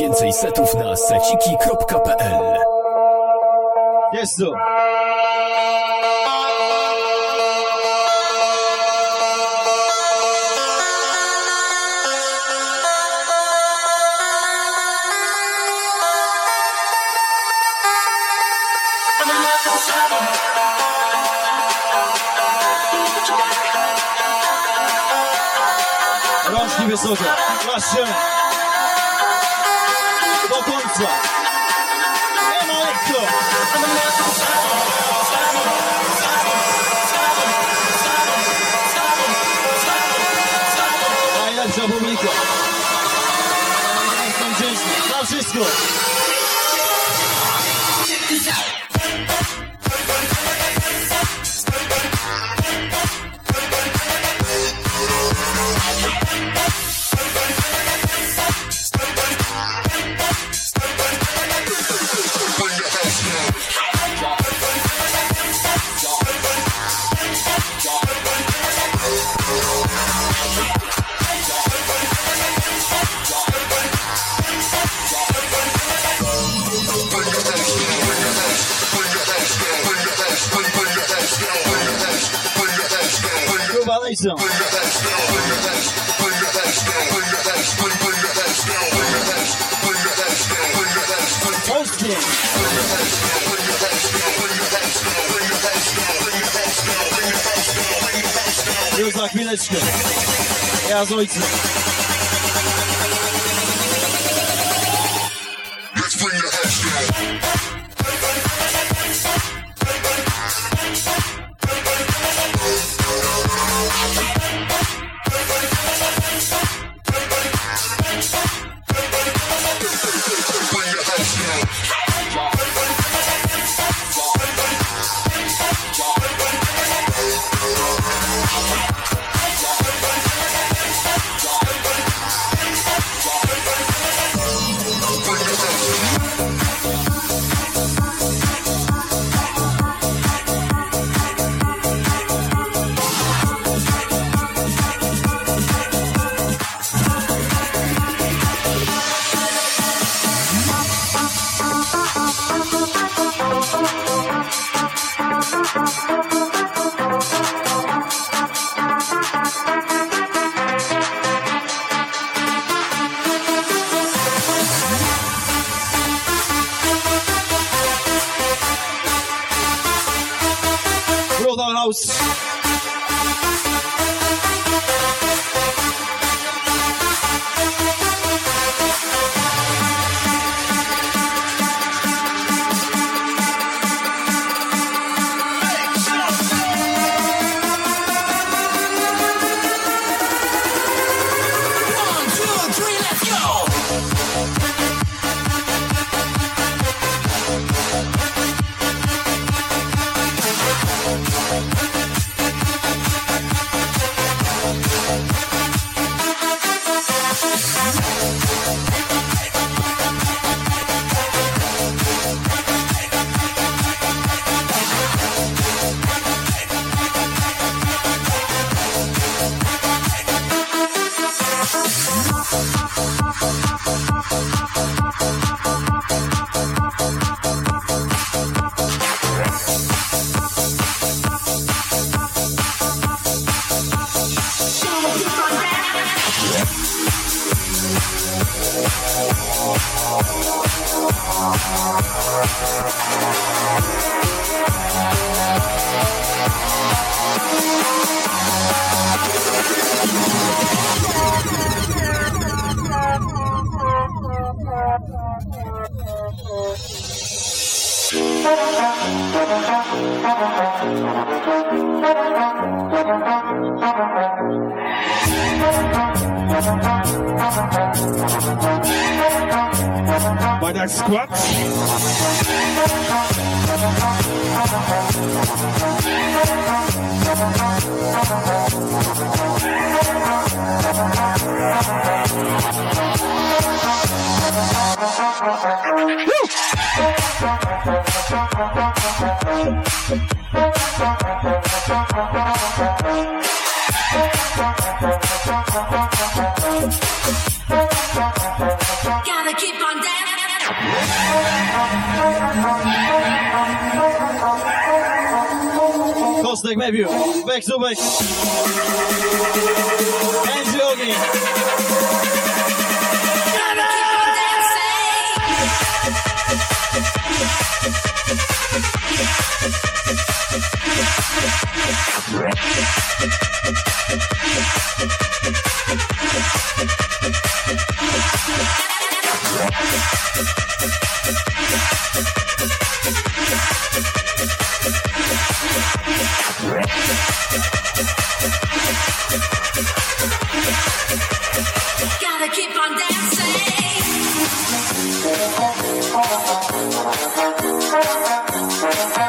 Więcej setów na seciki.pl Jest tu. Rączki wysokie. Klaszczymy. Do Alexa. I'm Alexa. I'm Polskie. Już za chwileczkę. Ja z ojcem. Dollhouse. Música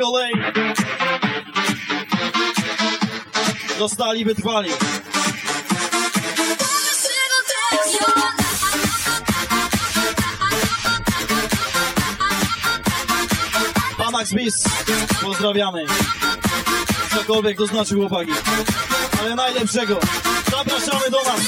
Day. Dostali, wytrwali. Panax Bis, pozdrawiamy. Cokolwiek to znaczy chłopaki. Ale najlepszego. Zapraszamy do nas.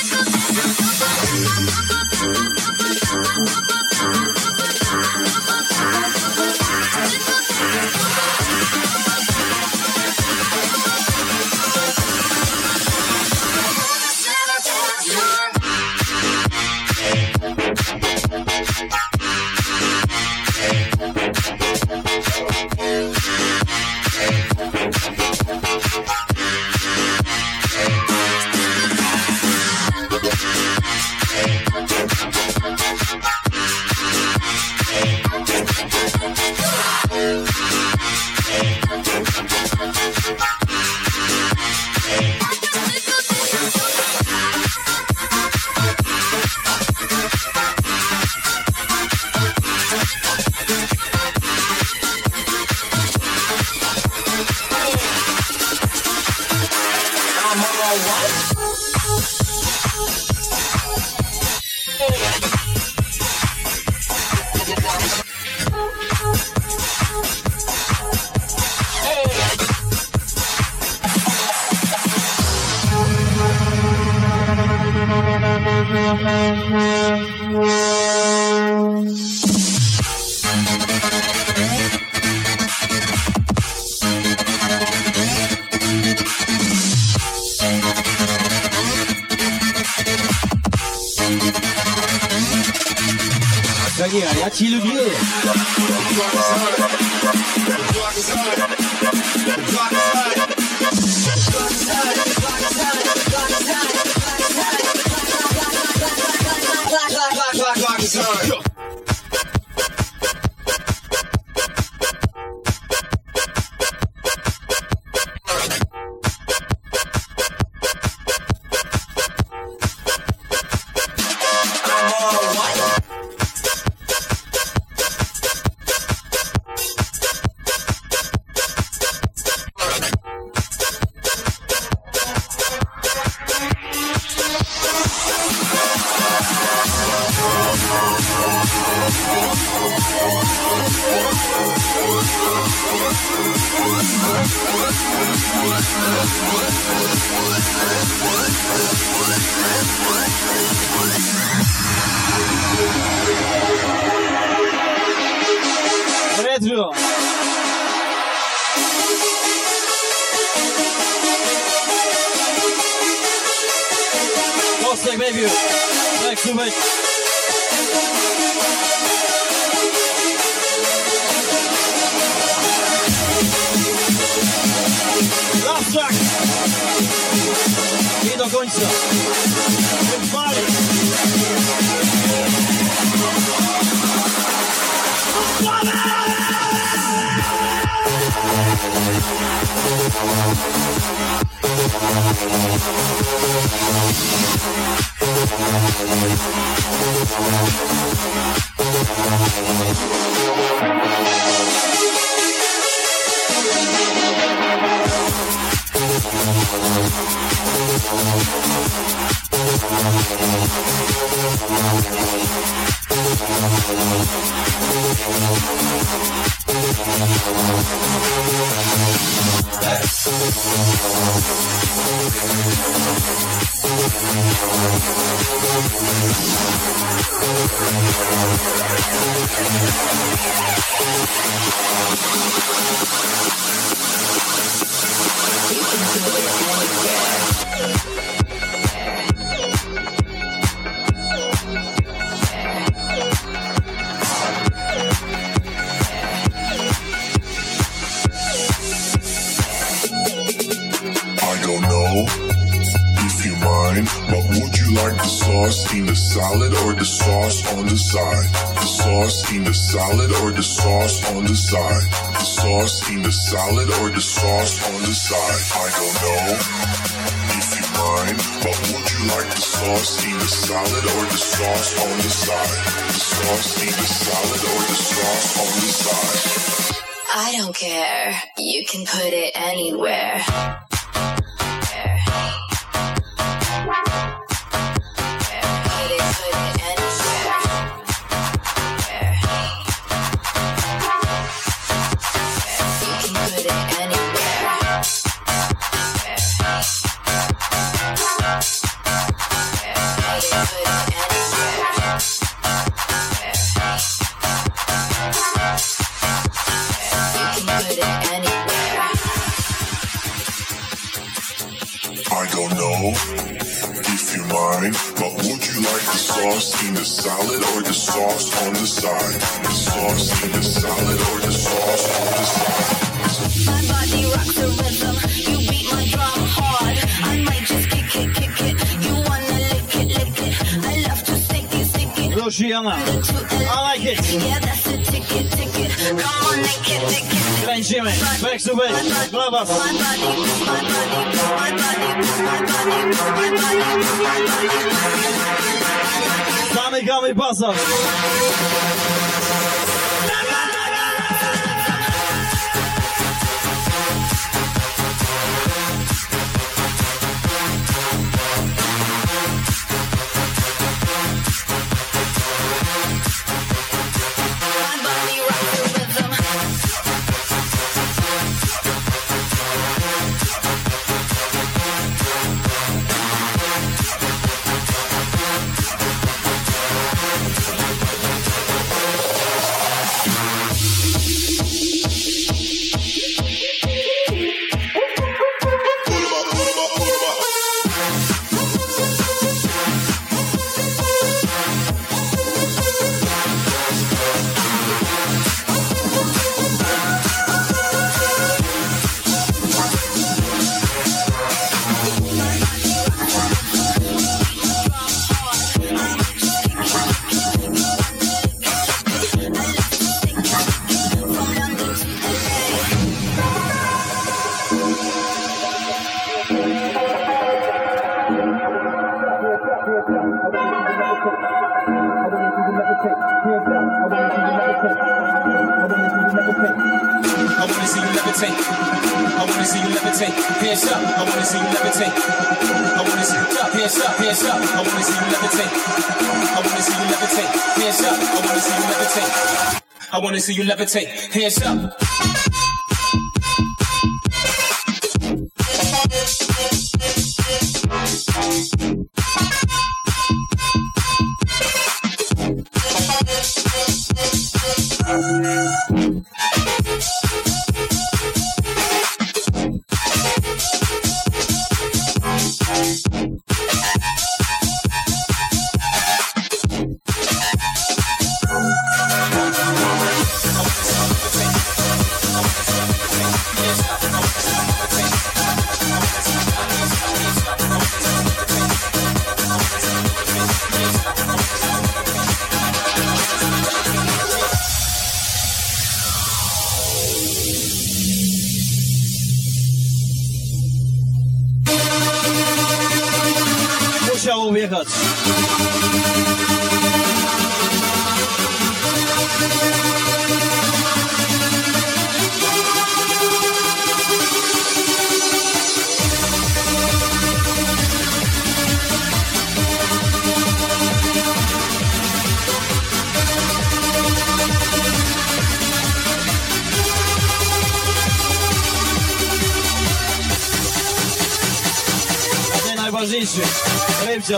on the side. The solid or the on the side. I don't care. You can put it anywhere. salad or the sauce on the side. The sauce in the salad or the sauce on the side. My body rocks the rhythm. You beat my drum hard. I might just kick it, kick it. You wanna lick it, lick it. I love to stick it, stick it. Roshiana. I like it. Yeah, that's a ticket, ticket. Come on, lick it, lick it. Kręcimy, back to back, dla was. Yummy me Buzzer. wanna see you levitate. Hands up.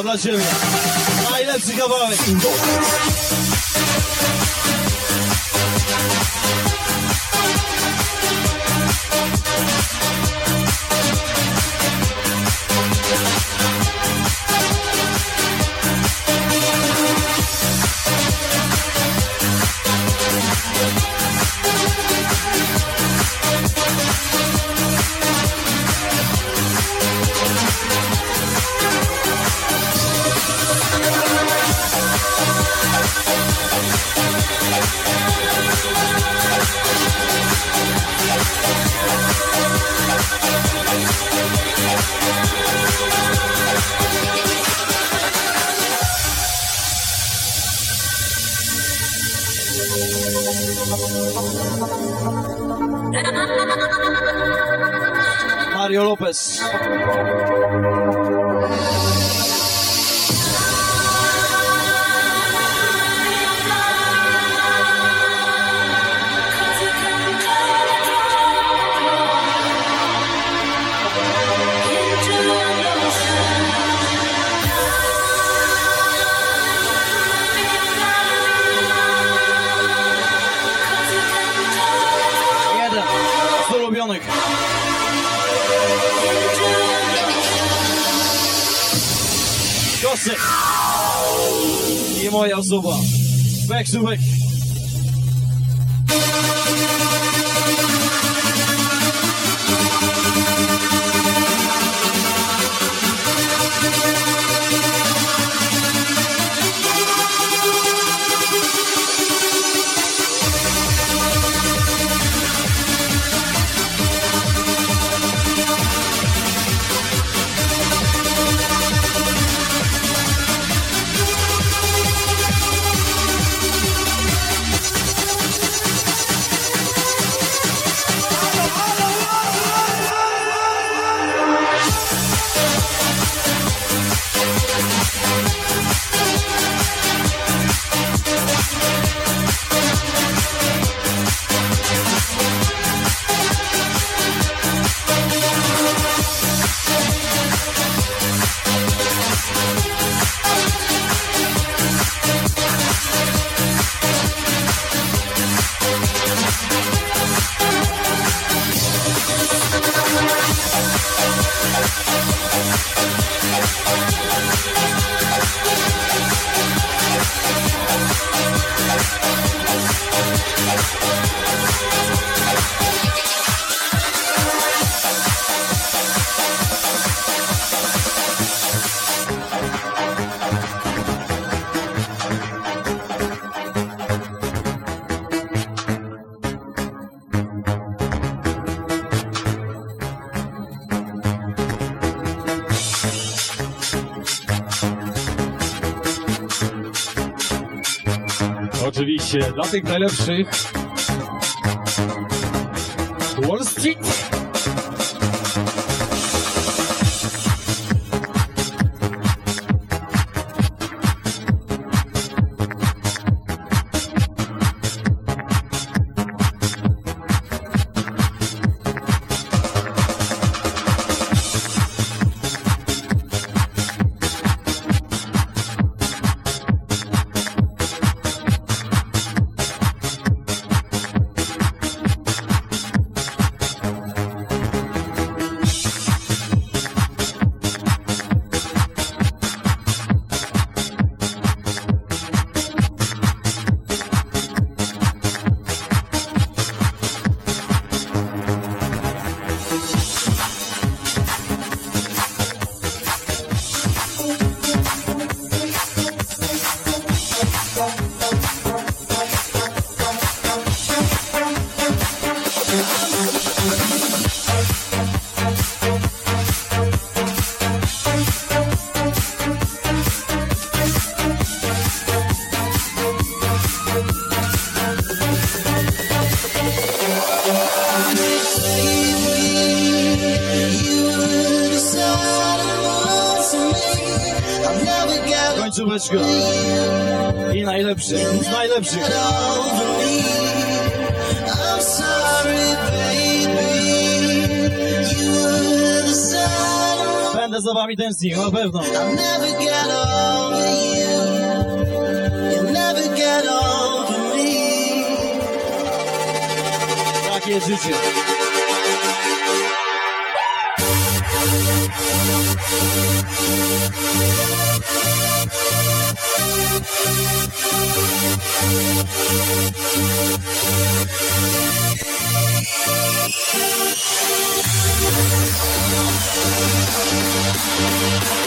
Dla Ciebie. Najlepszy kawałek. Lass ihn gleich aufstehen. Du Będę za wami tęsknił, na pewno. Takie życie. Thank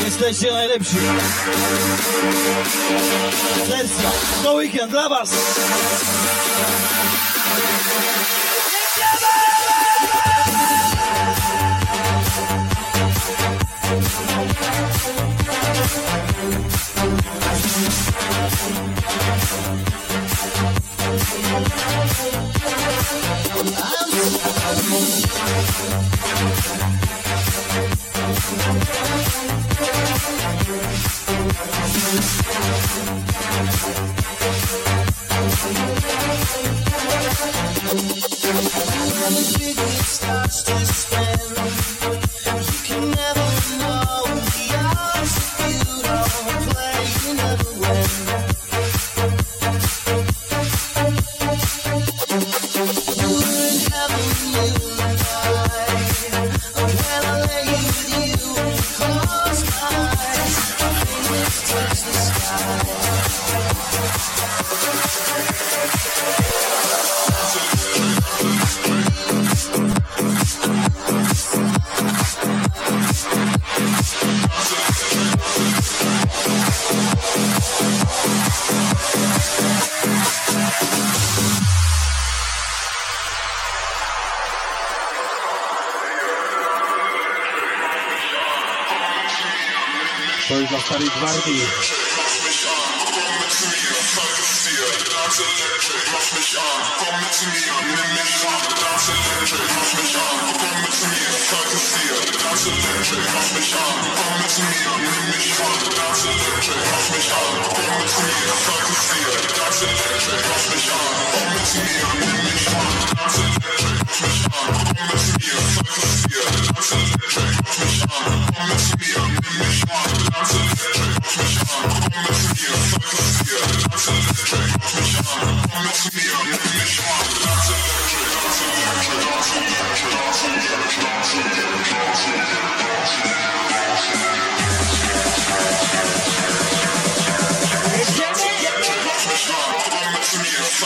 Jesteście najlepsi. Wersja. To weekend dla was.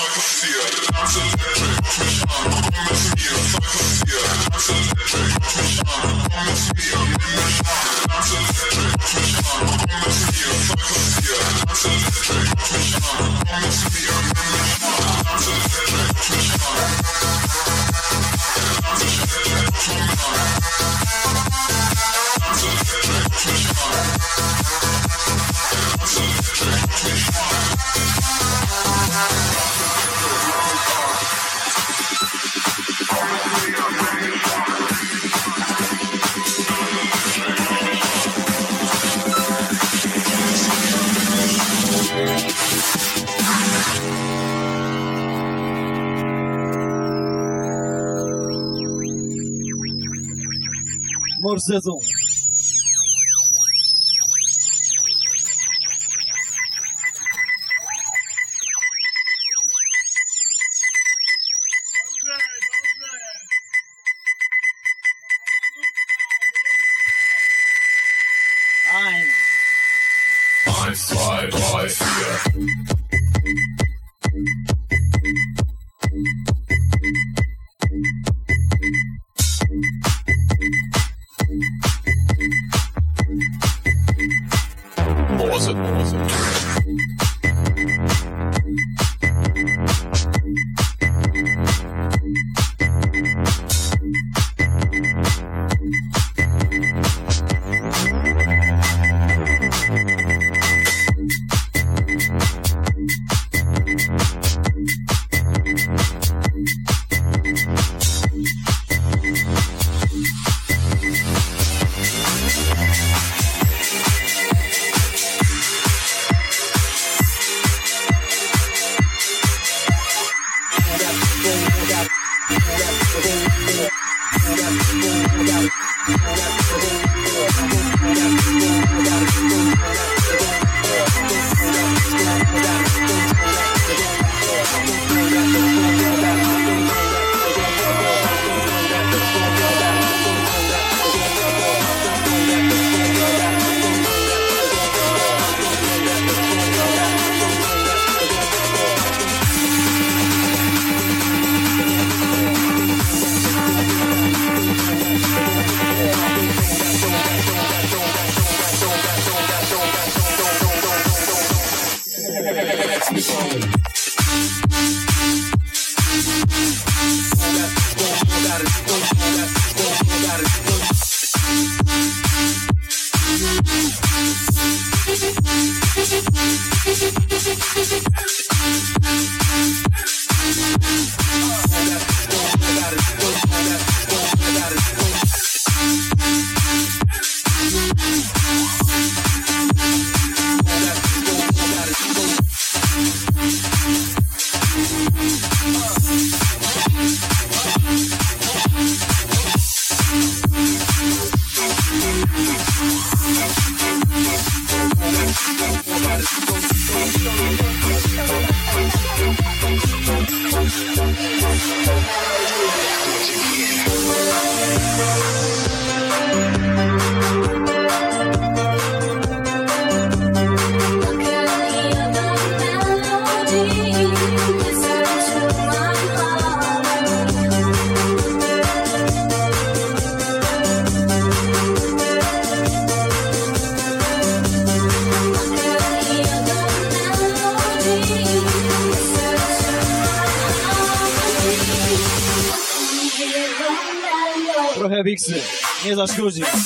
I can feel. That's electric, Sizzle. Excuse me.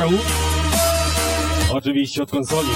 Zabaru. Oczywiście od konsoli.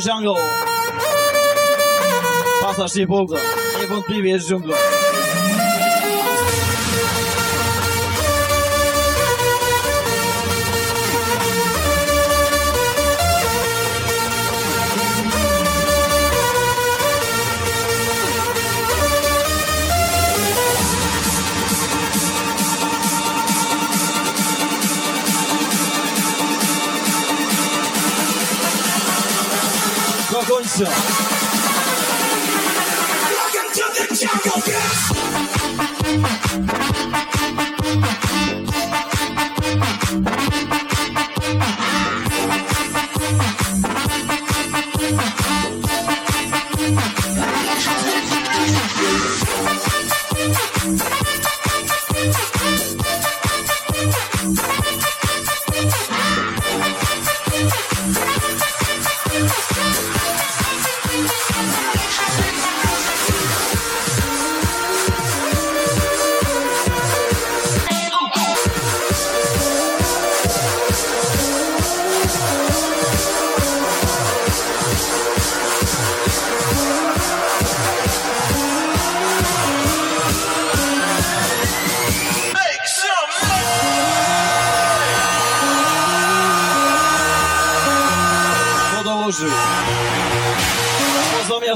jungle. Pasa shi bogda. Even previous jungle. myself.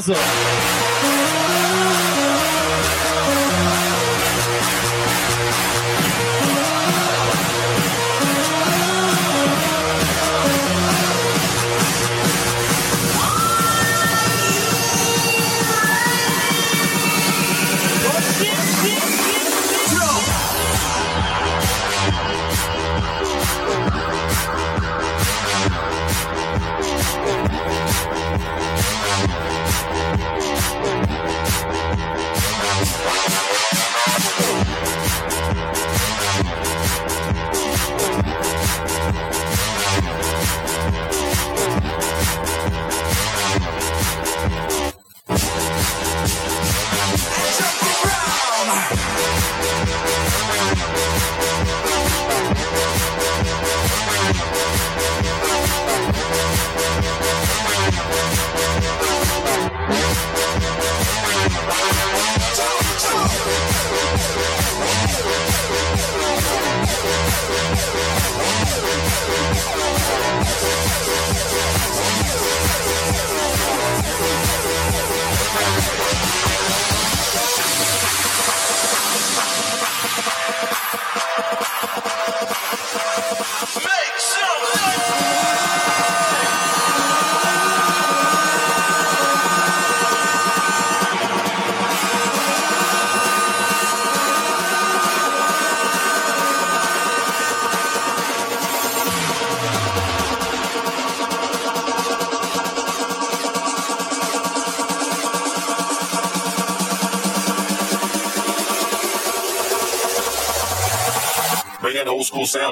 So.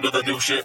To the new shit.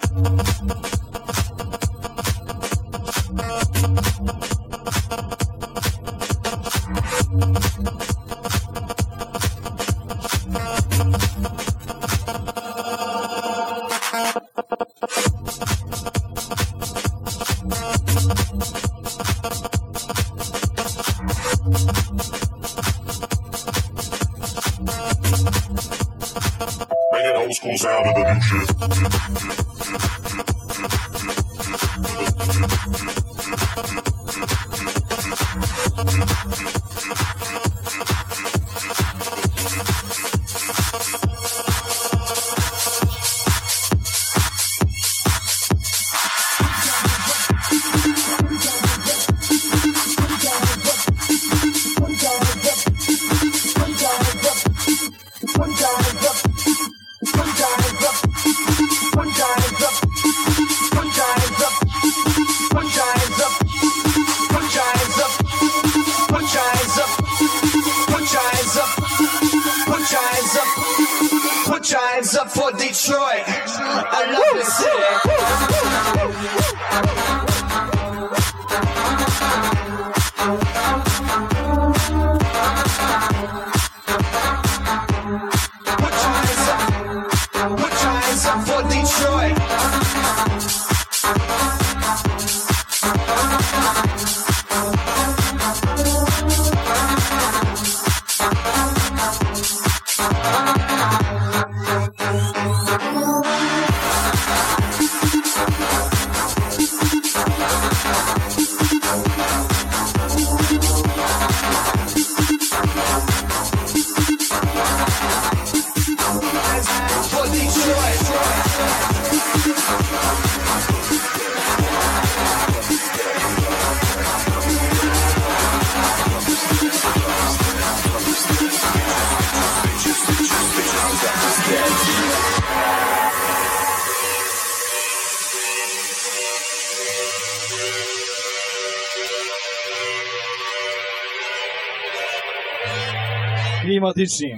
Klimatycznie.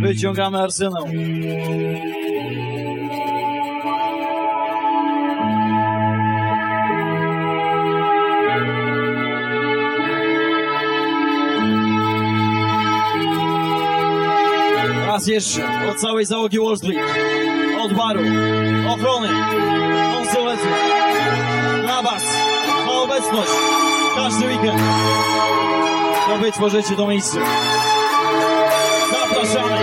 Wyciągamy arsenał. Raz jeszcze od całej załogi Wall Street, od baru, ochrony, konsoletu, na was, na obecność, każdy weekend, wy tworzycie to miejsce. Zapraszamy!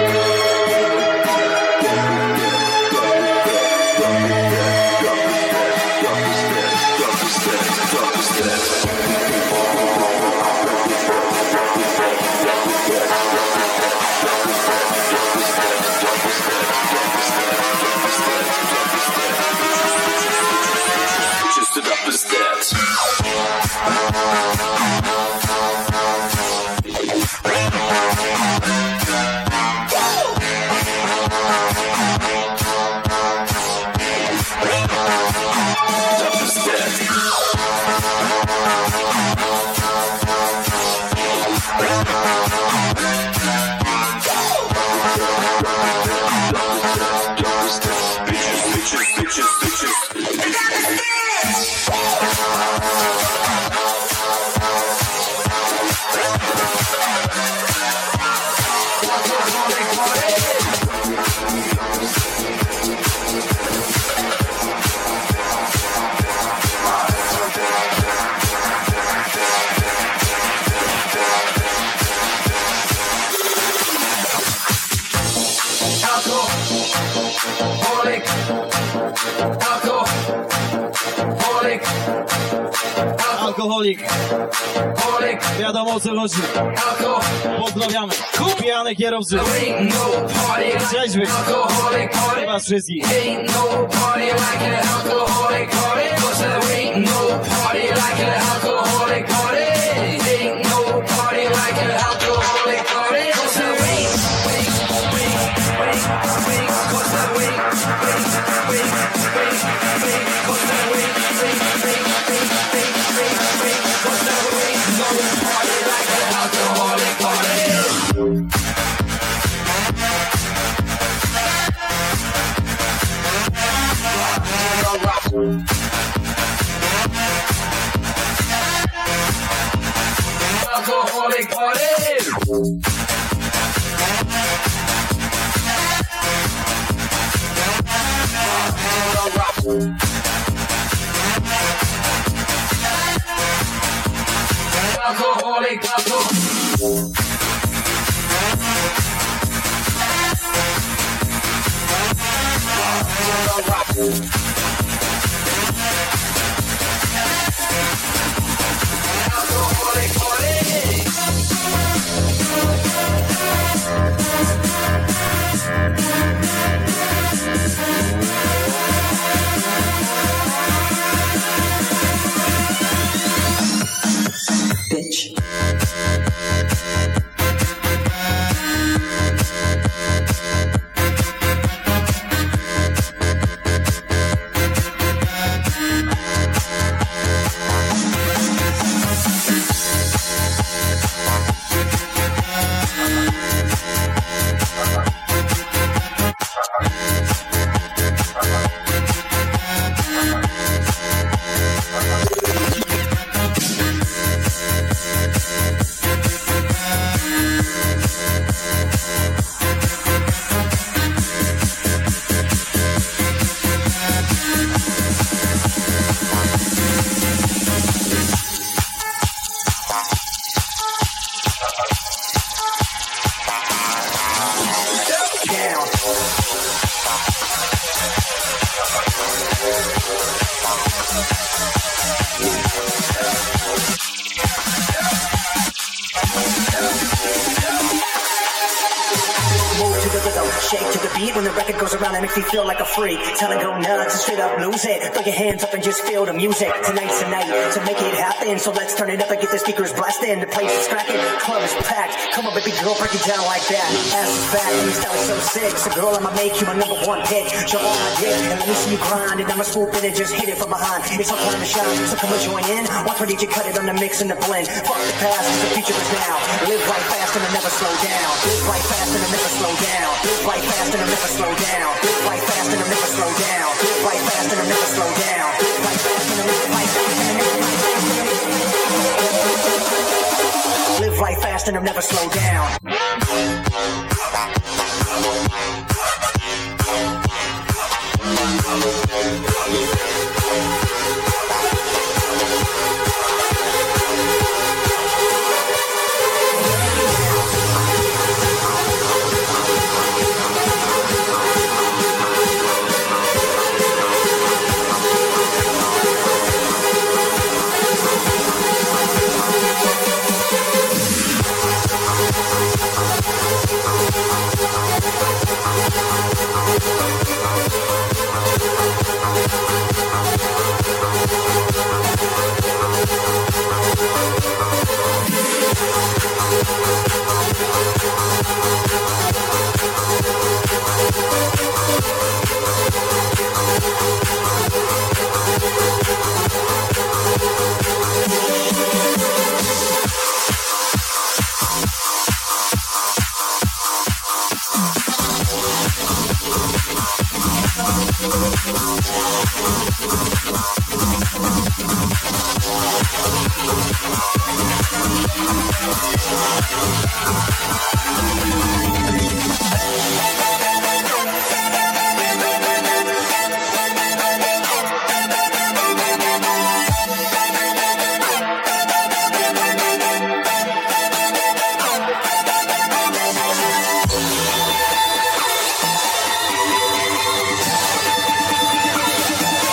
Alkoholik, Alcoholic. wiadomo o co chodzi. Pozdrawiamy. Pijany kierowcy, Ain't no party like trzeźwych, alcoholic party. chyba wszystkich. Ain't no party like an alcoholic Thank you. Goes around. It makes me feel like a freak. Tell go nuts and straight up lose it. Throw your hands up and just feel the music. Tonight's the night to make it happen. So let's turn it up and get the speakers blasting. The place is cracking, club is packed. Come on, baby girl, break it down like that. Ass is fat and your style is so sick. So girl, I'ma make you my number one pick. Jump on my dick and let me see you grind. And I'ma swoop in and just hit it from behind. It's our time to shine, so come and join in. Watch my DJ cut it on the mix and the blend. Fuck the past, the future is now. Live right fast and I never slow down. Live right fast and I never slow down. Live right fast and I never slow down fast and I'm never slow down. Fast and I'm never slow down. Fast and I'm never. Live life fast and I'm never slow down.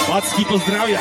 Macki pozdrawia.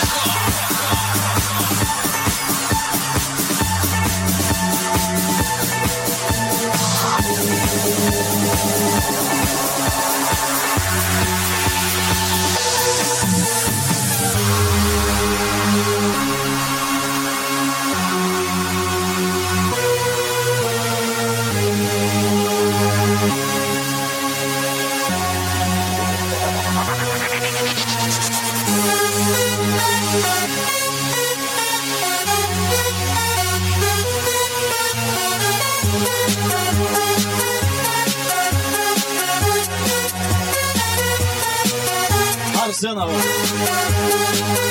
Não.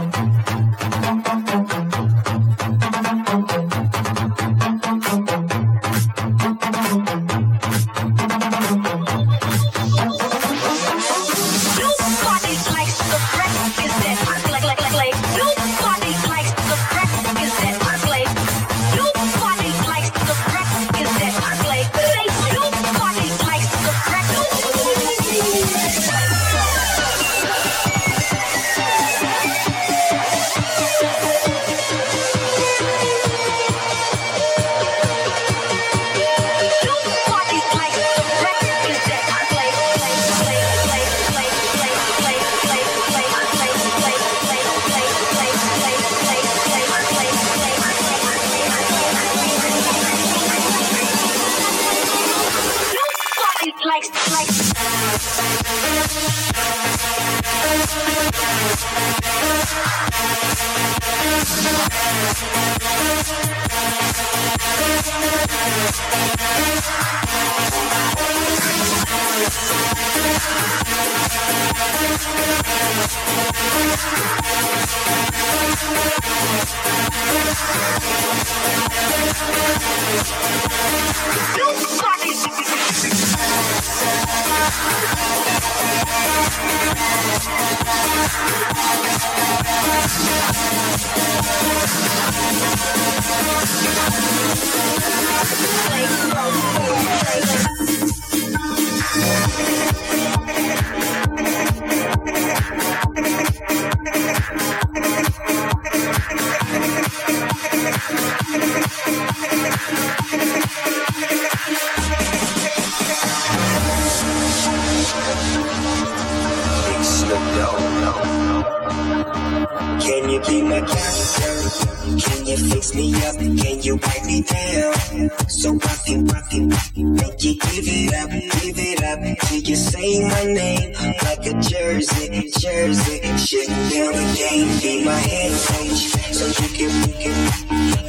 my head coach, so you can, you can,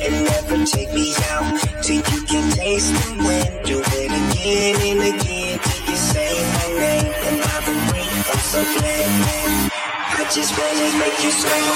and never take me out till you can taste the wind. Do it again. and again till you say my name. And by the way, I'm so glad. I just wanna make you swing.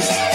Jesus.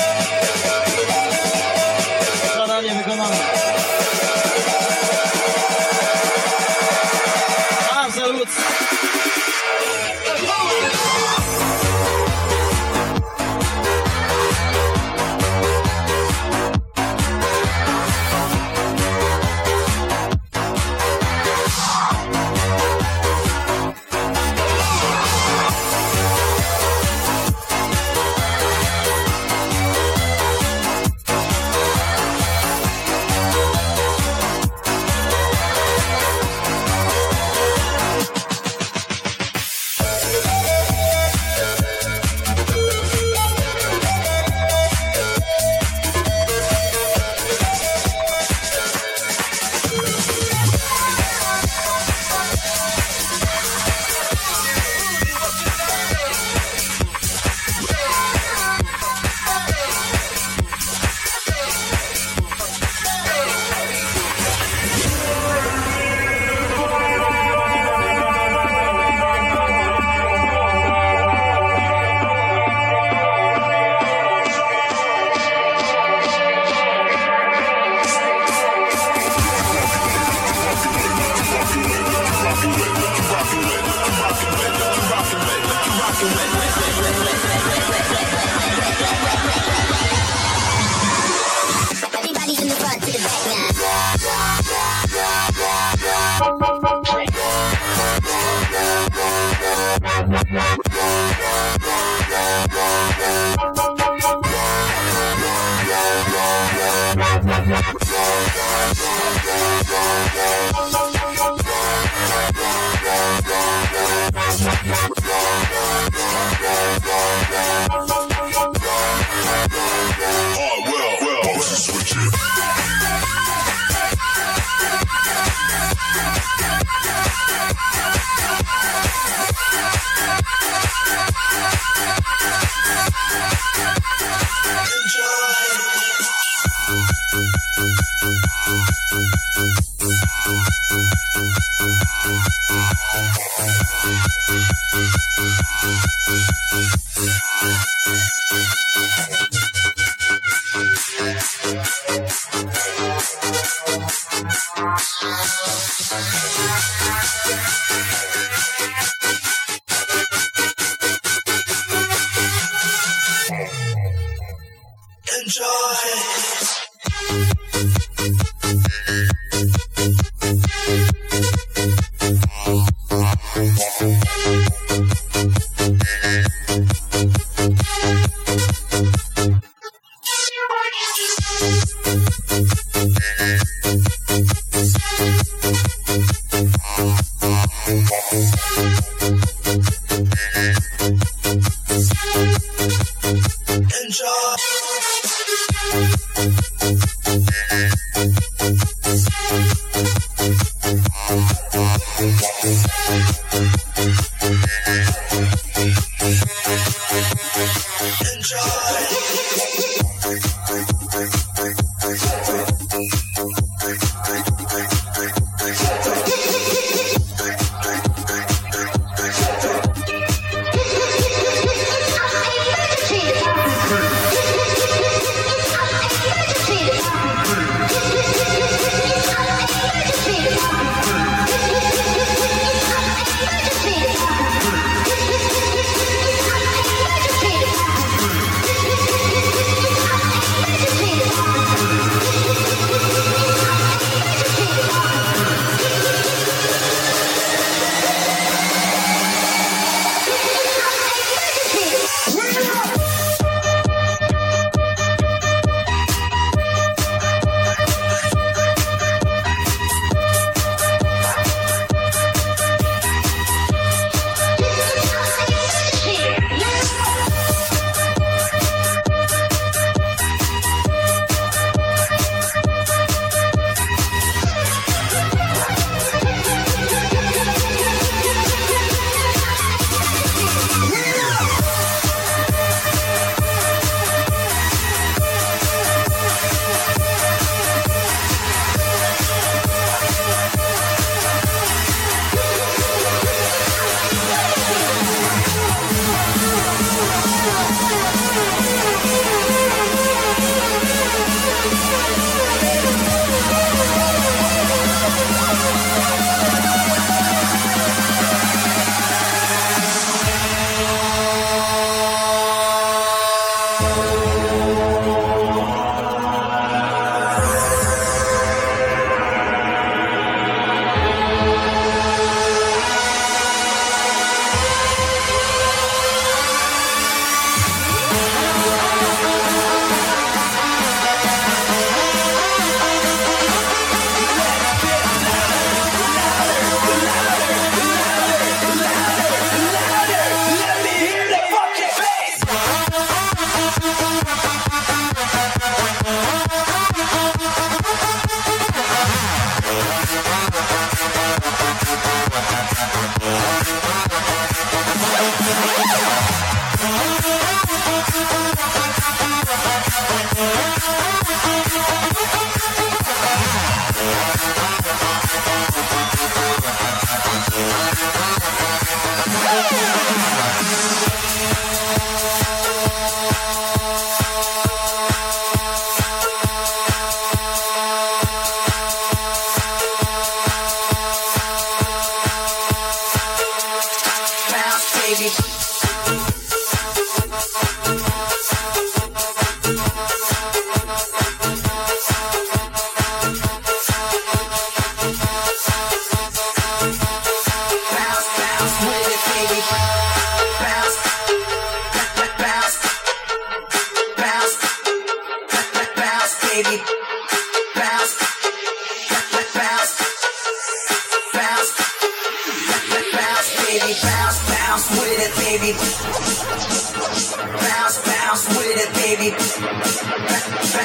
Bang.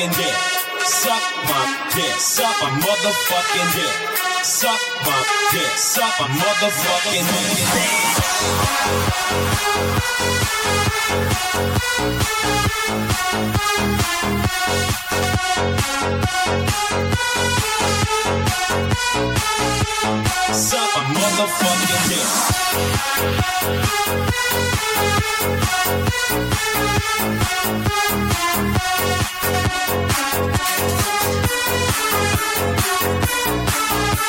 motherfucking dick. Suck my dick. Suck my motherfucking dick. Suck my dick, suck my motherfucking dick. Suck my motherfucking dick.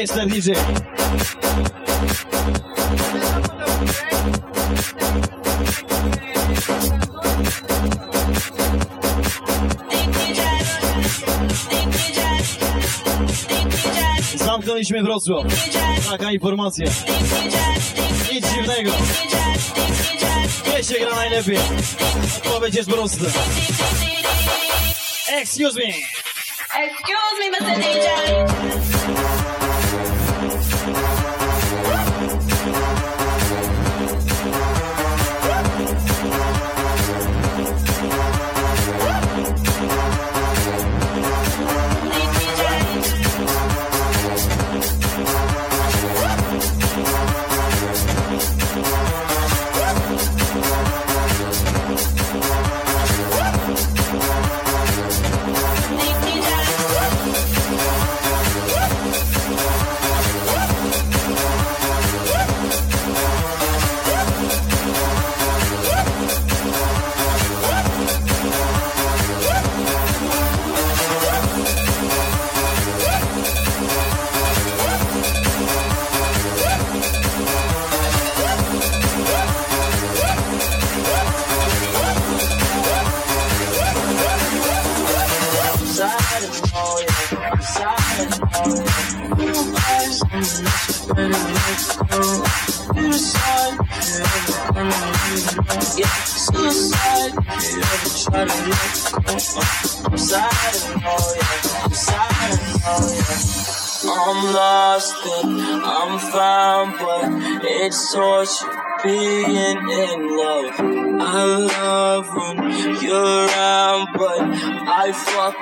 nie jestem niżej. Zamknęliśmy Wrocław. Taka informacja. Nic dziwnego. Gdzie się gra najlepiej? Odpowiedź jest prosta. Excuse me.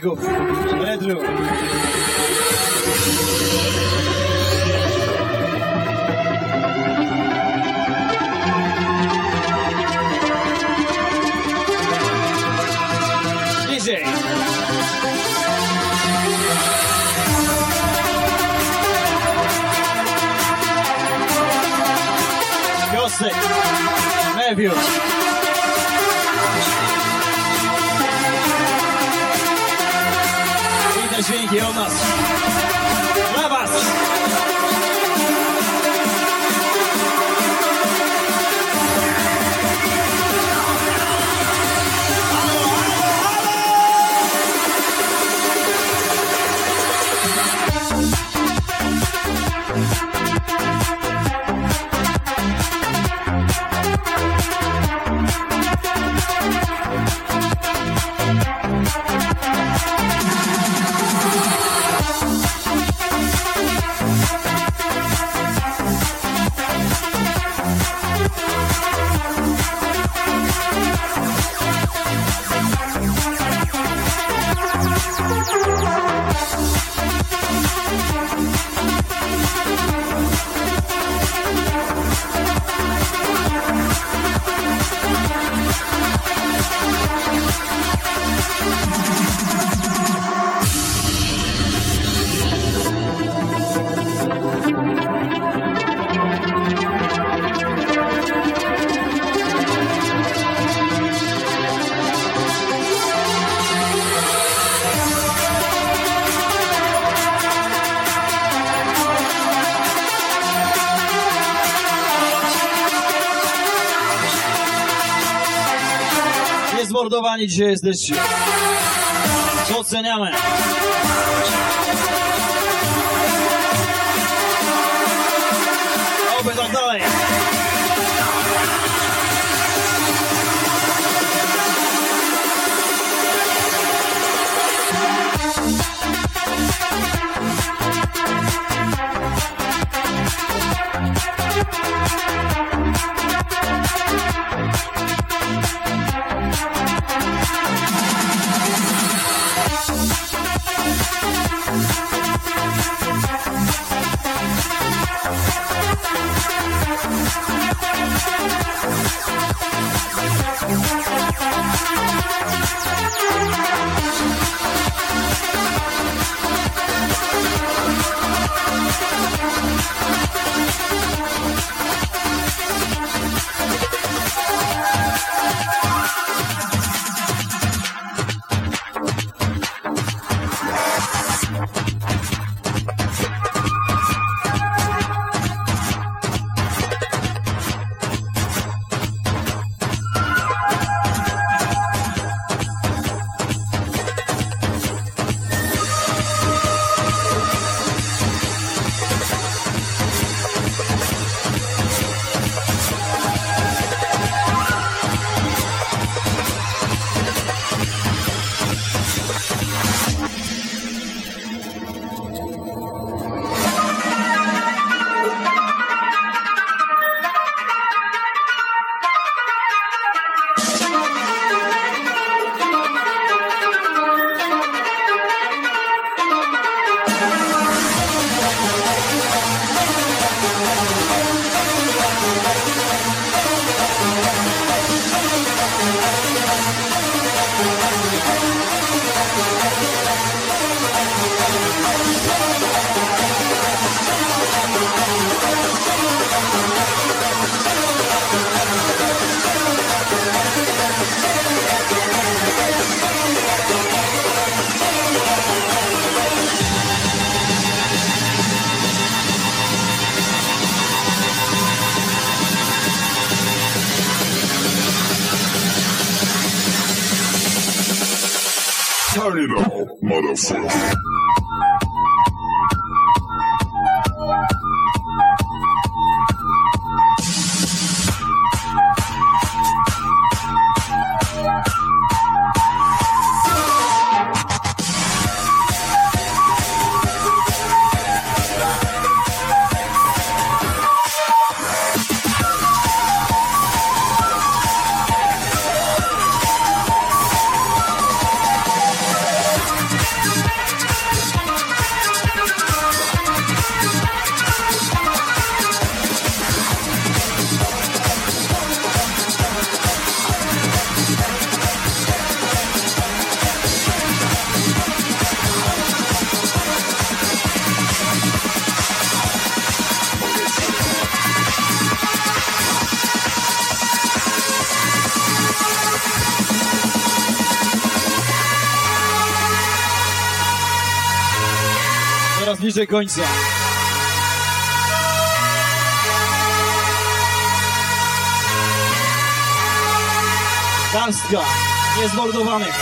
Go. Niezmordowani dzisiaj jesteście. Doceniamy. Oby tak dalej. Bliżej końca. Garstka niezmordowanych.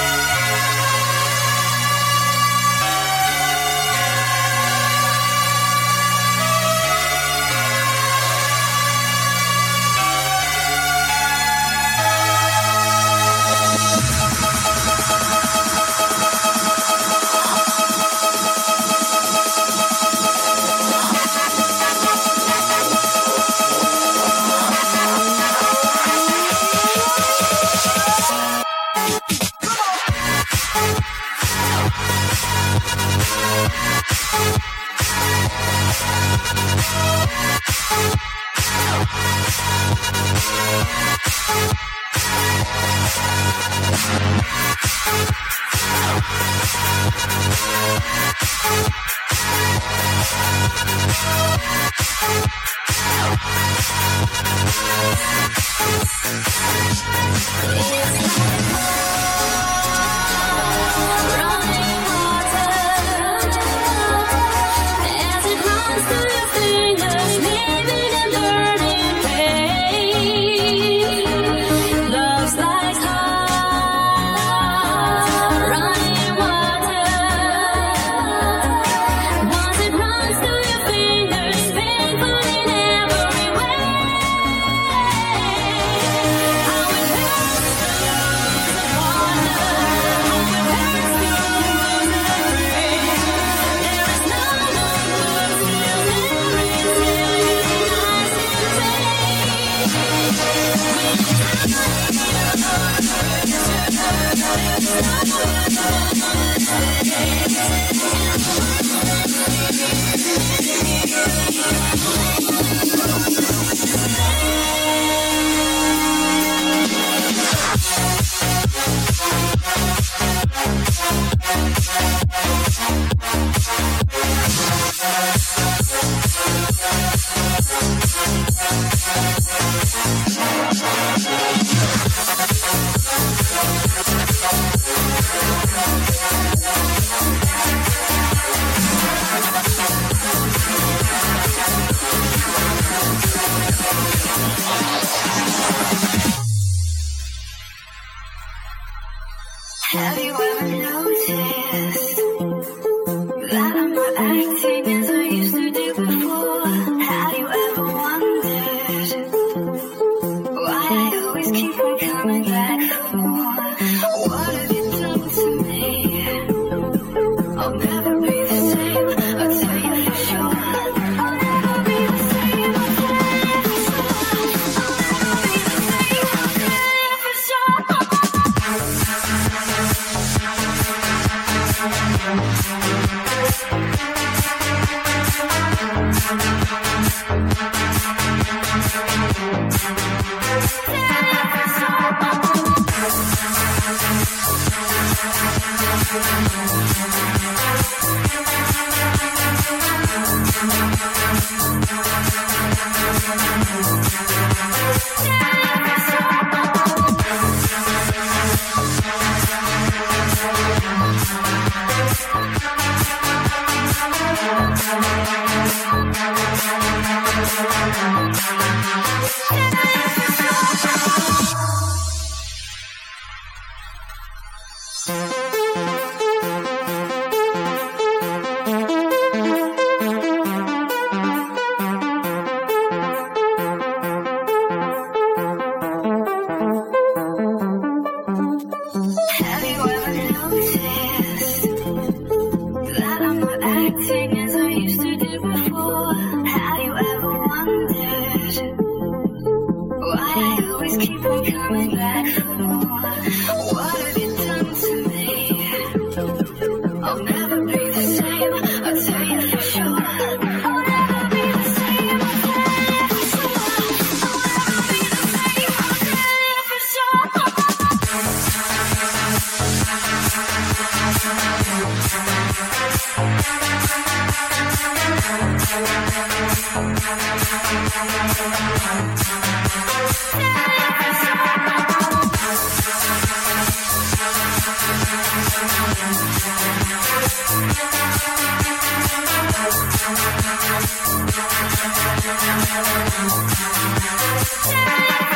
Yeah.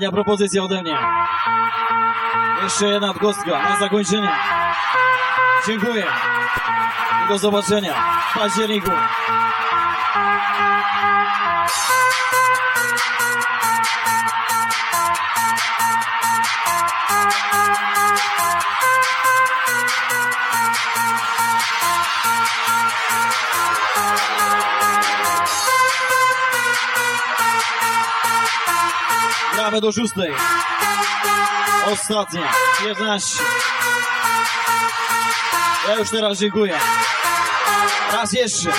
Ostatnia propozycja ode mnie. Jeszcze jedna kostka na zakończenie. Dziękuję. I do zobaczenia w październiku. Gramy do szóstej. Ostatnia, 15. Ja już teraz dziękuję. Raz jeszcze.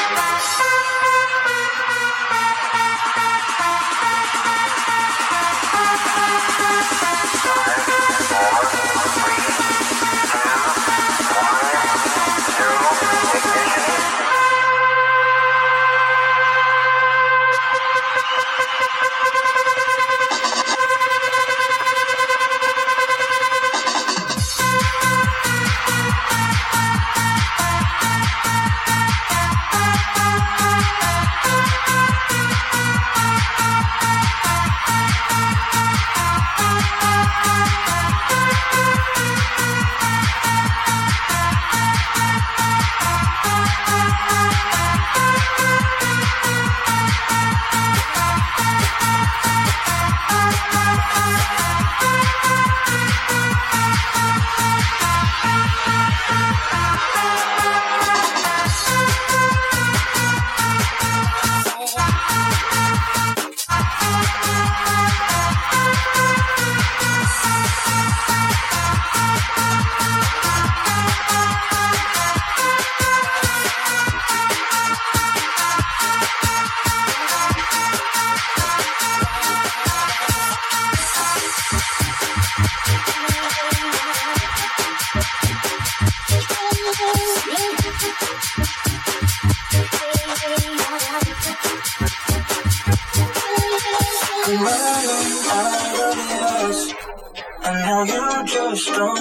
strong.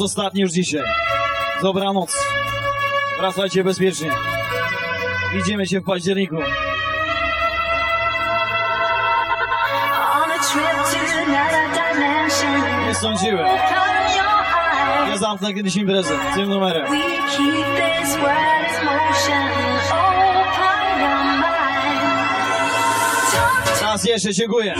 ostatni już dzisiaj. Dobranoc. Wracajcie bezpiecznie. Widzimy się w październiku. Nie sądziłem. Ja zamknę kiedyś imprezę tym numerem. Raz jeszcze dziękuję.